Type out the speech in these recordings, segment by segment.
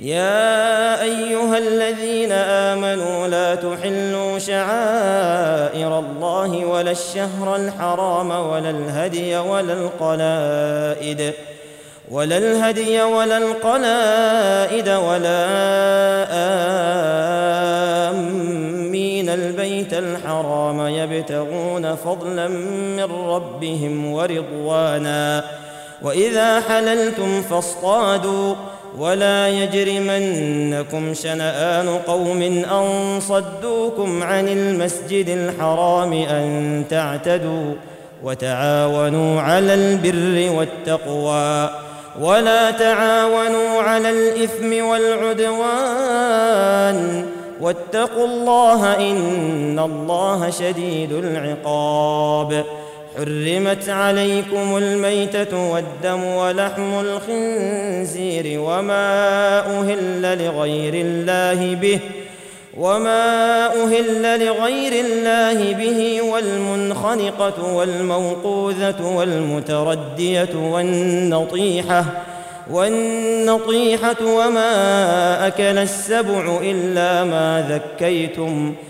يا أيها الذين آمنوا لا تحلوا شعائر الله ولا الشهر الحرام ولا الهدي ولا القلائد ولا الهدي ولا القلائد ولا آمين البيت الحرام يبتغون فضلا من ربهم ورضوانا وإذا حللتم فاصطادوا ولا يجرمنكم شنآن قوم أن صدوكم عن المسجد الحرام أن تعتدوا وتعاونوا على البر والتقوى ولا تعاونوا على الإثم والعدوان واتقوا الله إن الله شديد العقاب حرمت عليكم الميتة والدم ولحم الخنزير وما أهل لغير الله به وما أهل لغير الله به والمنخنقة والموقوذة والمتردية والنطيحة والنطيحة وما أكل السبع إلا ما ذكيتم ۖ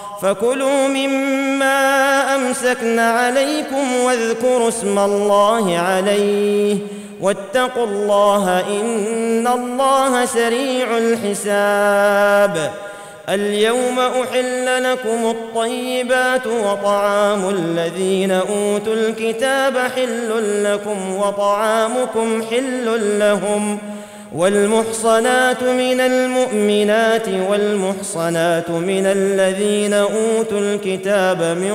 فكلوا مما أمسكن عليكم واذكروا اسم الله عليه واتقوا الله إن الله سريع الحساب اليوم أحل لكم الطيبات وطعام الذين أوتوا الكتاب حل لكم وطعامكم حل لهم والمحصنات من المؤمنات والمحصنات من الذين أوتوا الكتاب من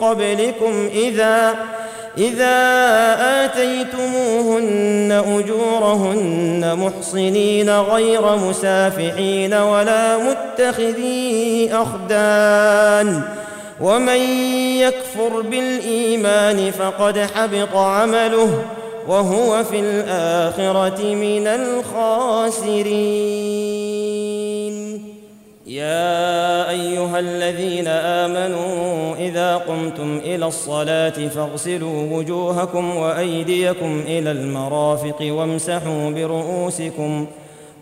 قبلكم إذا إذا آتيتموهن أجورهن محصنين غير مسافحين ولا متخذي أخدان ومن يكفر بالإيمان فقد حبط عمله وهو في الآخرة من الخاسرين. يا أيها الذين آمنوا إذا قمتم إلى الصلاة فاغسلوا وجوهكم وأيديكم إلى المرافق وامسحوا برؤوسكم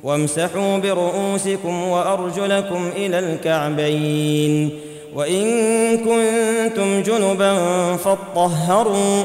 وامسحوا برؤوسكم وأرجلكم إلى الكعبين. وإن كنتم جنبا فاطهروا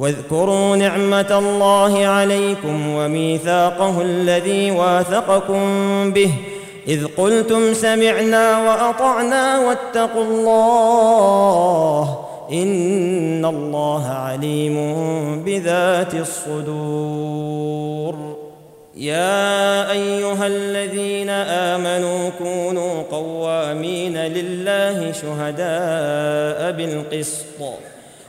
واذكروا نعمة الله عليكم وميثاقه الذي واثقكم به إذ قلتم سمعنا وأطعنا واتقوا الله إن الله عليم بذات الصدور. يا أيها الذين آمنوا كونوا قوامين لله شهداء بالقسط.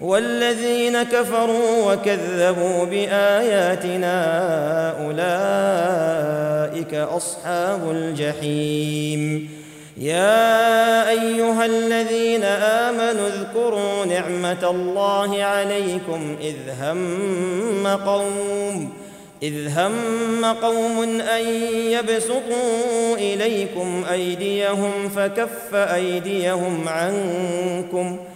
والذين كفروا وكذبوا بآياتنا أولئك أصحاب الجحيم. يا أيها الذين آمنوا اذكروا نعمة الله عليكم إذ هم قوم إذ هم قوم أن يبسطوا إليكم أيديهم فكف أيديهم عنكم ۖ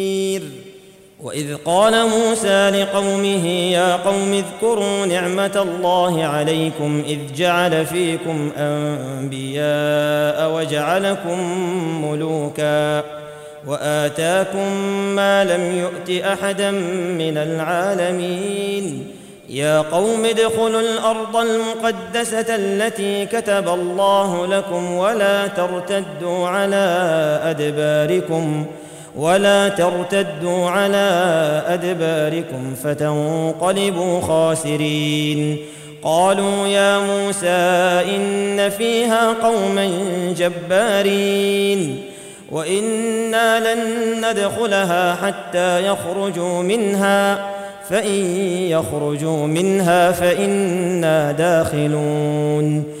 وإذ قال موسى لقومه يا قوم اذكروا نعمة الله عليكم إذ جعل فيكم أنبياء وجعلكم ملوكا وآتاكم ما لم يؤت أحدا من العالمين. يا قوم ادخلوا الأرض المقدسة التي كتب الله لكم ولا ترتدوا على أدباركم ولا ترتدوا على أدباركم فتنقلبوا خاسرين. قالوا يا موسى إن فيها قوما جبارين. وإنا لن ندخلها حتى يخرجوا منها فإن يخرجوا منها فإنا داخلون.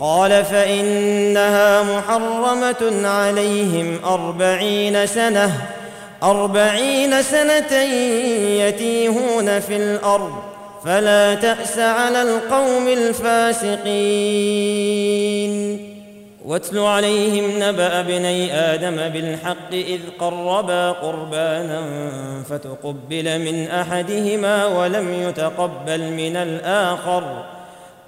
قال فإنها محرمة عليهم أربعين سنة أربعين سنة يتيهون في الأرض فلا تأس على القوم الفاسقين. واتل عليهم نبأ ابني آدم بالحق إذ قربا قربانا فتقبل من أحدهما ولم يتقبل من الآخر.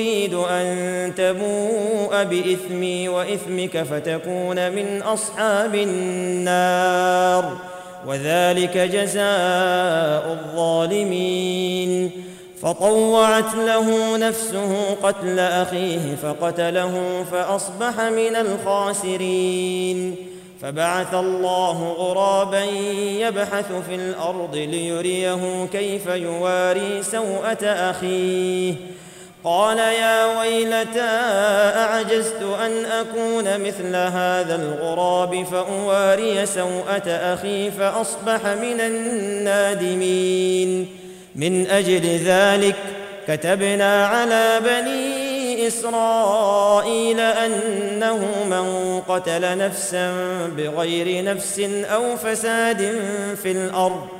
أريد أن تبوء بإثمي وإثمك فتكون من أصحاب النار وذلك جزاء الظالمين. فطوعت له نفسه قتل أخيه فقتله فأصبح من الخاسرين. فبعث الله غرابا يبحث في الأرض ليريه كيف يواري سوءة أخيه. قال يا ويلتى أعجزت أن أكون مثل هذا الغراب فأواري سوءة أخي فأصبح من النادمين. من أجل ذلك كتبنا على بني إسرائيل أنه من قتل نفسا بغير نفس أو فساد في الأرض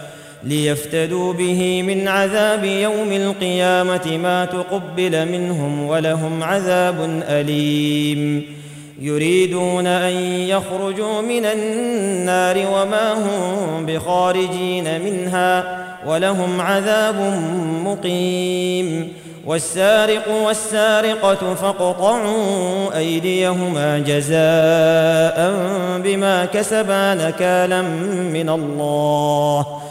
ليفتدوا به من عذاب يوم القيامة ما تقبل منهم ولهم عذاب أليم. يريدون أن يخرجوا من النار وما هم بخارجين منها ولهم عذاب مقيم. والسارق والسارقة فاقطعوا أيديهما جزاء بما كسبا نكالا من الله.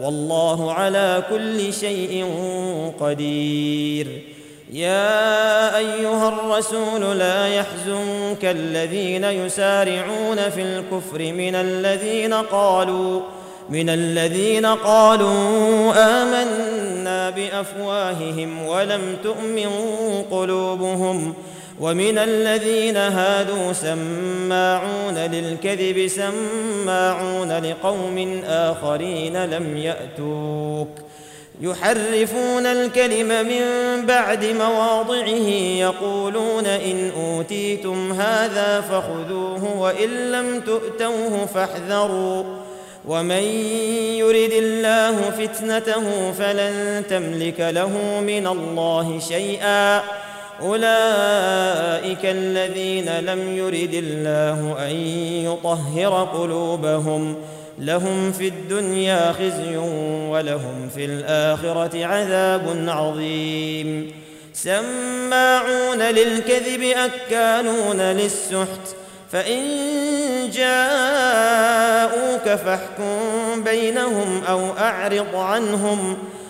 والله على كل شيء قدير. يا أيها الرسول لا يحزنك الذين يسارعون في الكفر من الذين قالوا من الذين قالوا آمنا بأفواههم ولم تؤمن قلوبهم. ومن الذين هادوا سماعون للكذب سماعون لقوم آخرين لم يأتوك. يحرفون الكلم من بعد مواضعه يقولون إن أوتيتم هذا فخذوه وإن لم تؤتوه فاحذروا. ومن يرد الله فتنته فلن تملك له من الله شيئا. أولئك الذين لم يرد الله أن يطهر قلوبهم لهم في الدنيا خزي ولهم في الآخرة عذاب عظيم. سماعون للكذب اكالون للسحت فإن جاءوك فاحكم بينهم أو أعرض عنهم.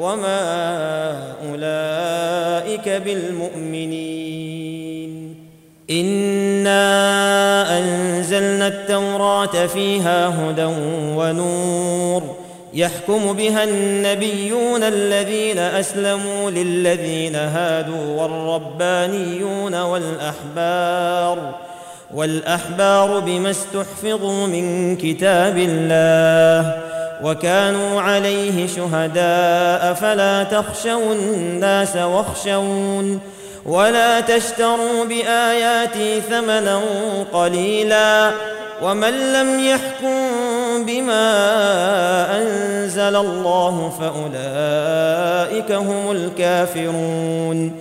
وما أولئك بالمؤمنين. إنا أنزلنا التوراة فيها هدى ونور. يحكم بها النبيون الذين أسلموا للذين هادوا والربانيون والأحبار. والأحبار بما استحفظوا من كتاب الله. وكانوا عليه شهداء فلا تخشوا الناس واخشون ولا تشتروا بآياتي ثمنا قليلا ومن لم يحكم بما أنزل الله فأولئك هم الكافرون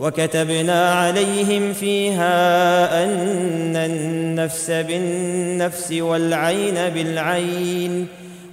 وكتبنا عليهم فيها أن النفس بالنفس والعين بالعين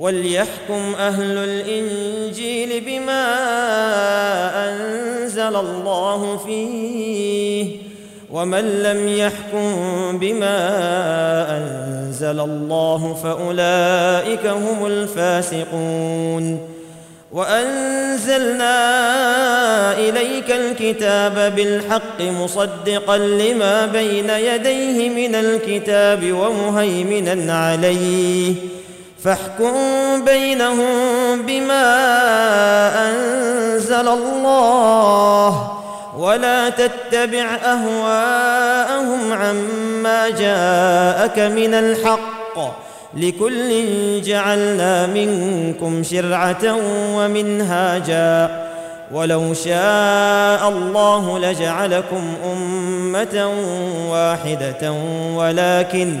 وليحكم أهل الإنجيل بما أنزل الله فيه ومن لم يحكم بما أنزل الله فأولئك هم الفاسقون. وأنزلنا إليك الكتاب بالحق مصدقا لما بين يديه من الكتاب ومهيمنا عليه. فاحكم بينهم بما أنزل الله ولا تتبع أهواءهم عما جاءك من الحق لكل جعلنا منكم شرعة ومنهاجا ولو شاء الله لجعلكم أمة واحدة ولكن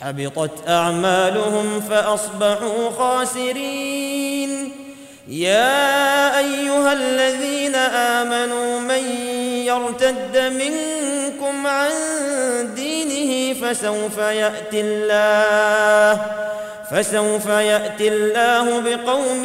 حبطت أعمالهم فأصبحوا خاسرين. يا أيها الذين آمنوا من يرتد منكم عن دينه فسوف يأتي الله فسوف يأتي الله بقوم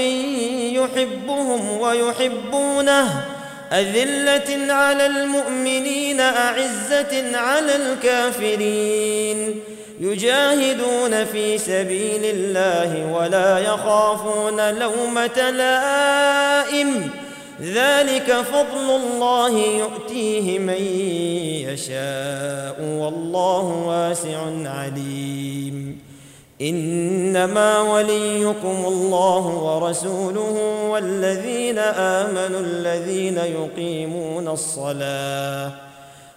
يحبهم ويحبونه. أذلة على المؤمنين أعزة على الكافرين. يجاهدون في سبيل الله ولا يخافون لومة لائم. ذلك فضل الله يؤتيه من يشاء والله واسع عليم. إنما وليكم الله ورسوله والذين آمنوا الذين يقيمون الصلاة.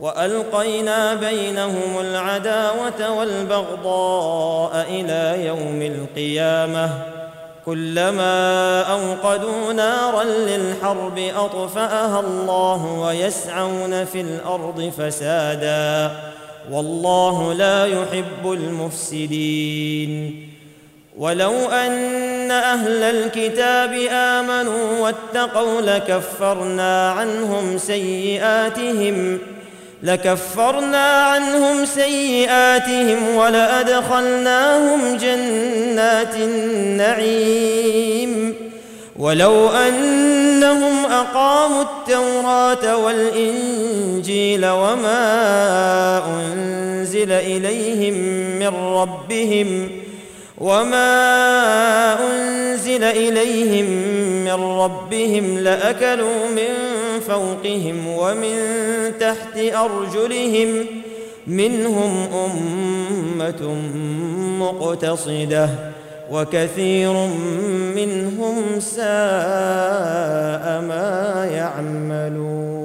وألقينا بينهم العداوة والبغضاء إلى يوم القيامة. كلما أوقدوا نارا للحرب أطفأها الله ويسعون في الأرض فسادا. والله لا يحب المفسدين. ولو أن أهل الكتاب آمنوا واتقوا لكفرنا عنهم سيئاتهم لكفرنا عنهم سيئاتهم ولأدخلناهم جنات النعيم. ولو أنهم أقاموا التوراة والإنجيل وما أنزل إليهم من ربهم وما انزل اليهم من ربهم لاكلوا من فوقهم ومن تحت ارجلهم منهم امه مقتصده وكثير منهم ساء ما يعملون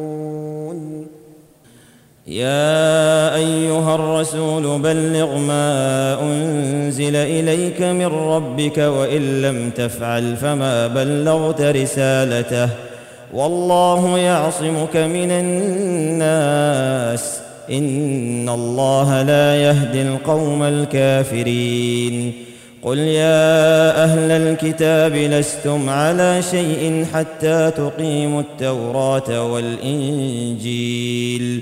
يا أيها الرسول بلغ ما أنزل إليك من ربك وإن لم تفعل فما بلغت رسالته. والله يعصمك من الناس. إن الله لا يهدي القوم الكافرين. قل يا أهل الكتاب لستم على شيء حتى تقيموا التوراة والإنجيل.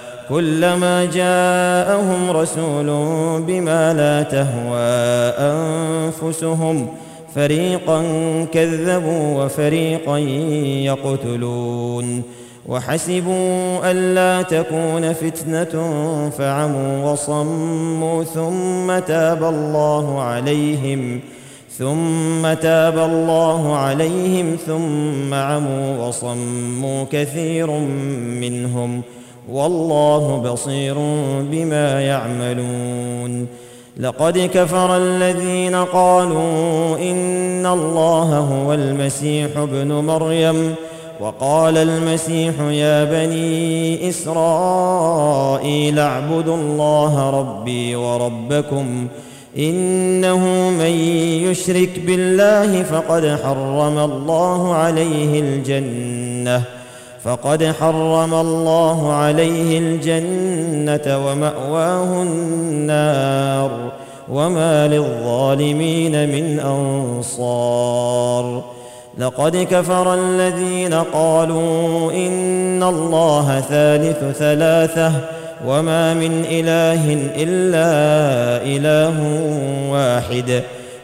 كلما جاءهم رسول بما لا تهوى أنفسهم فريقا كذبوا وفريقا يقتلون وحسبوا الا تكون فتنة فعموا وصموا ثم تاب الله عليهم ثم تاب الله عليهم ثم عموا وصموا كثير منهم والله بصير بما يعملون. لقد كفر الذين قالوا إن الله هو المسيح ابن مريم وقال المسيح يا بني إسرائيل اعبدوا الله ربي وربكم إنه من يشرك بالله فقد حرم الله عليه الجنة. فقد حرم الله عليه الجنة ومأواه النار وما للظالمين من أنصار. لقد كفر الذين قالوا إن الله ثالث ثلاثة وما من إله إلا إله واحد.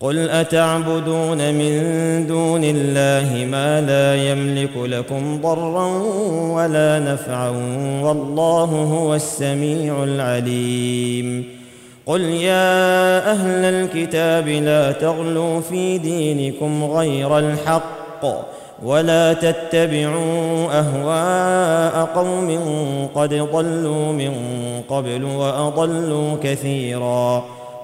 قل اتعبدون من دون الله ما لا يملك لكم ضرا ولا نفعا والله هو السميع العليم قل يا أهل الكتاب لا تغلوا في دينكم غير الحق ولا تتبعوا اهواء قوم قد ضلوا من قبل واضلوا كثيرا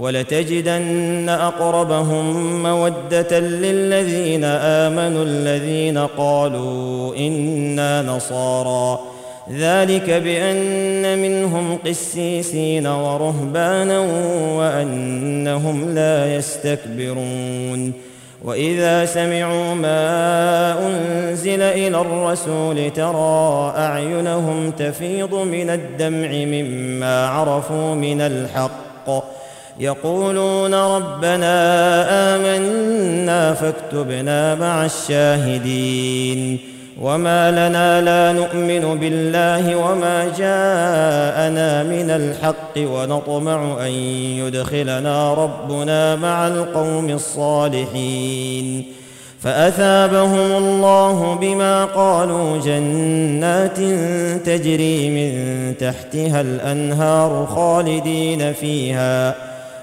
ولتجدن أقربهم مودة للذين آمنوا الذين قالوا إنا نصارى. ذلك بأن منهم قسيسين ورهبانا وأنهم لا يستكبرون. وإذا سمعوا ما أنزل إلى الرسول ترى أعينهم تفيض من الدمع مما عرفوا من الحق. يقولون ربنا آمنا فاكتبنا مع الشاهدين وما لنا لا نؤمن بالله وما جاءنا من الحق ونطمع أن يدخلنا ربنا مع القوم الصالحين فأثابهم الله بما قالوا جنات تجري من تحتها الأنهار خالدين فيها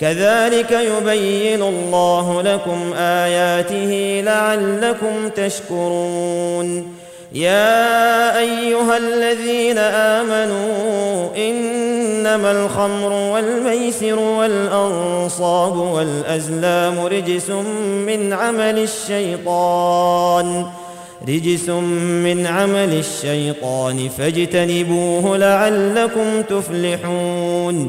كذلك يبين الله لكم آياته لعلكم تشكرون. يا أيها الذين آمنوا إنما الخمر والميسر والأنصاب والأزلام رجس من عمل الشيطان. رجس من عمل الشيطان فاجتنبوه لعلكم تفلحون.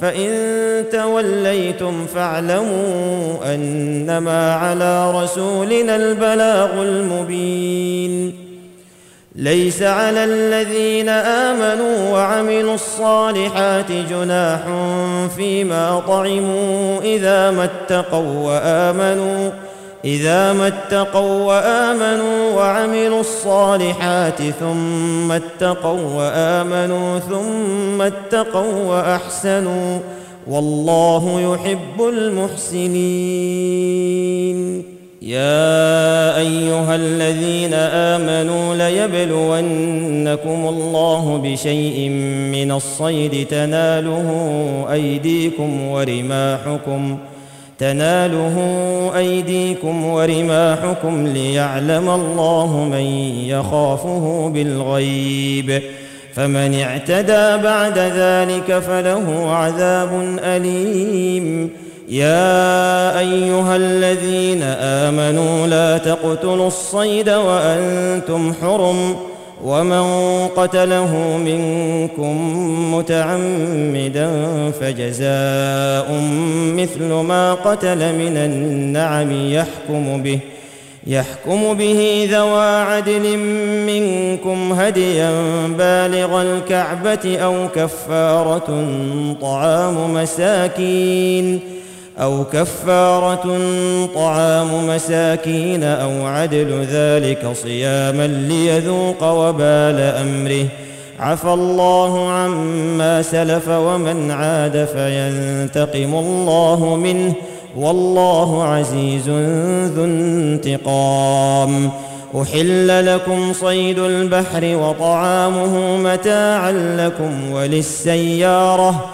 فإن توليتم فاعلموا أنما على رسولنا البلاغ المبين. ليس على الذين آمنوا وعملوا الصالحات جناح فيما طعموا إذا ما اتقوا وآمنوا إذا ما اتقوا وآمنوا وعملوا الصالحات ثم اتقوا وآمنوا ثم اتقوا وأحسنوا والله يحب المحسنين. يا أيها الذين آمنوا ليبلونكم الله بشيء من الصيد تناله أيديكم ورماحكم تناله أيديكم ورماحكم ليعلم الله من يخافه بالغيب. فمن اعتدى بعد ذلك فله عذاب أليم. يا أيها الذين آمنوا لا تقتلوا الصيد وأنتم حرم. ومن قتله منكم متعمدا فجزاء مثل ما قتل من النعم يحكم به يحكم به ذوى عدل منكم هديا بالغ الكعبة أو كفارة طعام مساكين. أو كفارة طعام مساكين أو عدل ذلك صياما ليذوق وبال أمره. عفى الله عما سلف ومن عاد فينتقم الله منه. والله عزيز ذو انتقام. أحل لكم صيد البحر وطعامه متاعا لكم وللسيارة.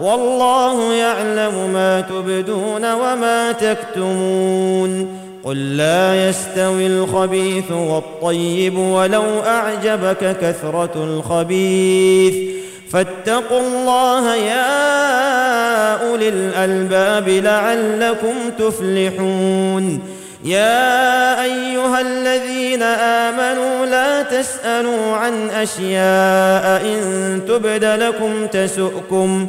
والله يعلم ما تبدون وما تكتمون. قل لا يستوي الخبيث والطيب ولو أعجبك كثرة الخبيث. فاتقوا الله يا أولي الألباب لعلكم تفلحون. يا أيها الذين آمنوا لا تسألوا عن أشياء إن تبد لكم تسؤكم.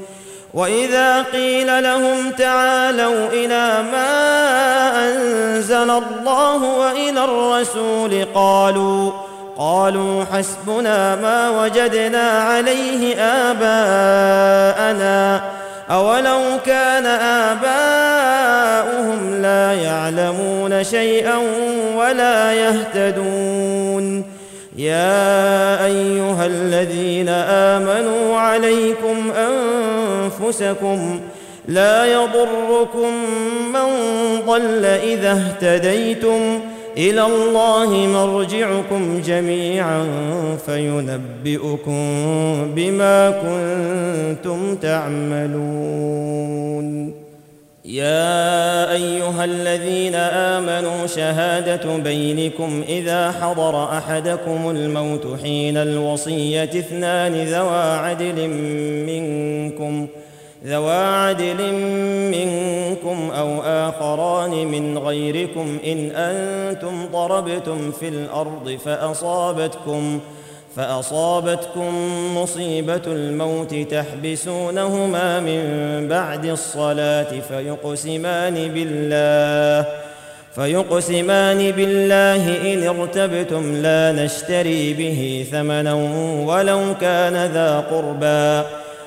وإذا قيل لهم تعالوا إلى ما أنزل الله وإلى الرسول قالوا قالوا حسبنا ما وجدنا عليه آباءنا أولو كان آباؤهم لا يعلمون شيئا ولا يهتدون يا أيها الذين آمنوا عليكم أنفسكم لا يضركم من ضل إذا اهتديتم إلى الله مرجعكم جميعا فينبئكم بما كنتم تعملون. يا أيها الذين آمنوا شهادة بينكم إذا حضر أحدكم الموت حين الوصية اثنان ذوى عدل منكم ذوى عدل منكم أو آخران من غيركم إن أنتم ضربتم في الأرض فأصابتكم فأصابتكم مصيبة الموت تحبسونهما من بعد الصلاة فيقسمان بالله فيقسمان بالله إن ارتبتم لا نشتري به ثمنا ولو كان ذا قربى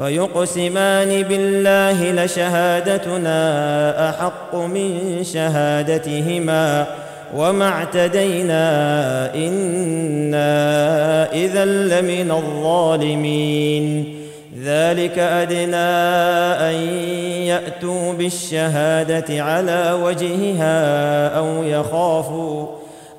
فيقسمان بالله لشهادتنا أحق من شهادتهما وما اعتدينا إنا إذا لمن الظالمين. ذلك أدنى أن يأتوا بالشهادة على وجهها أو يخافوا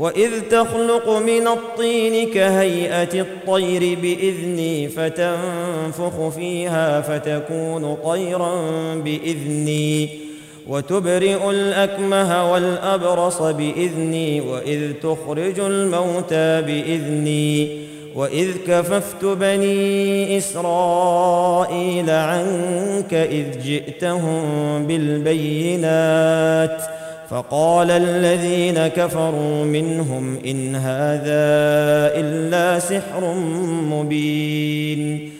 وإذ تخلق من الطين كهيئة الطير بإذني فتنفخ فيها فتكون طيرا بإذني وتبرئ الأكمه والأبرص بإذني وإذ تخرج الموتى بإذني وإذ كففت بني إسرائيل عنك إذ جئتهم بالبينات فقال الذين كفروا منهم إن هذا إلا سحر مبين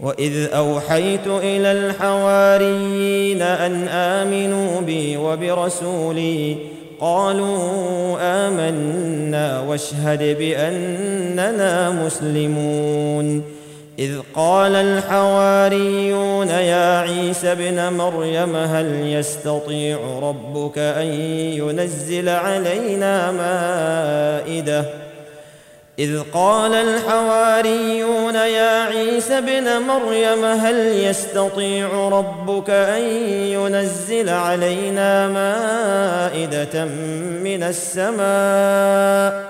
وإذ أوحيت إلى الحواريين أن آمنوا بي وبرسولي قالوا آمنا واشهد بأننا مسلمون إذ قال الحواريون يا عيسى ابن مريم هل يستطيع ربك أن ينزل علينا مائدة؟ إذ قال الحواريون يا عيسى ابن مريم هل يستطيع ربك أن ينزل علينا مائدة من السماء؟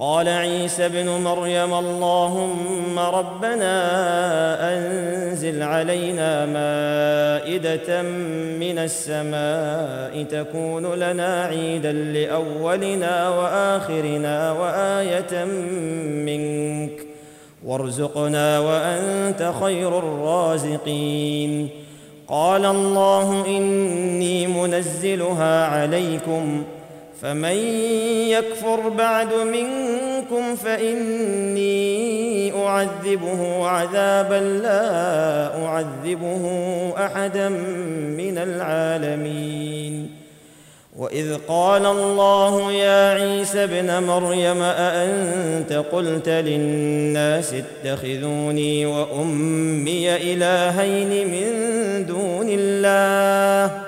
قال عيسى ابن مريم اللهم ربنا أنزل علينا مائدة من السماء تكون لنا عيدا لأولنا وآخرنا وآية منك وارزقنا وأنت خير الرازقين. قال الله إني منزلها عليكم فمن يكفر بعد منكم فإني أعذبه عذابا لا أعذبه أحدا من العالمين. وإذ قال الله يا عيسى ابن مريم أأنت قلت للناس اتخذوني وأمي إلهين من دون الله؟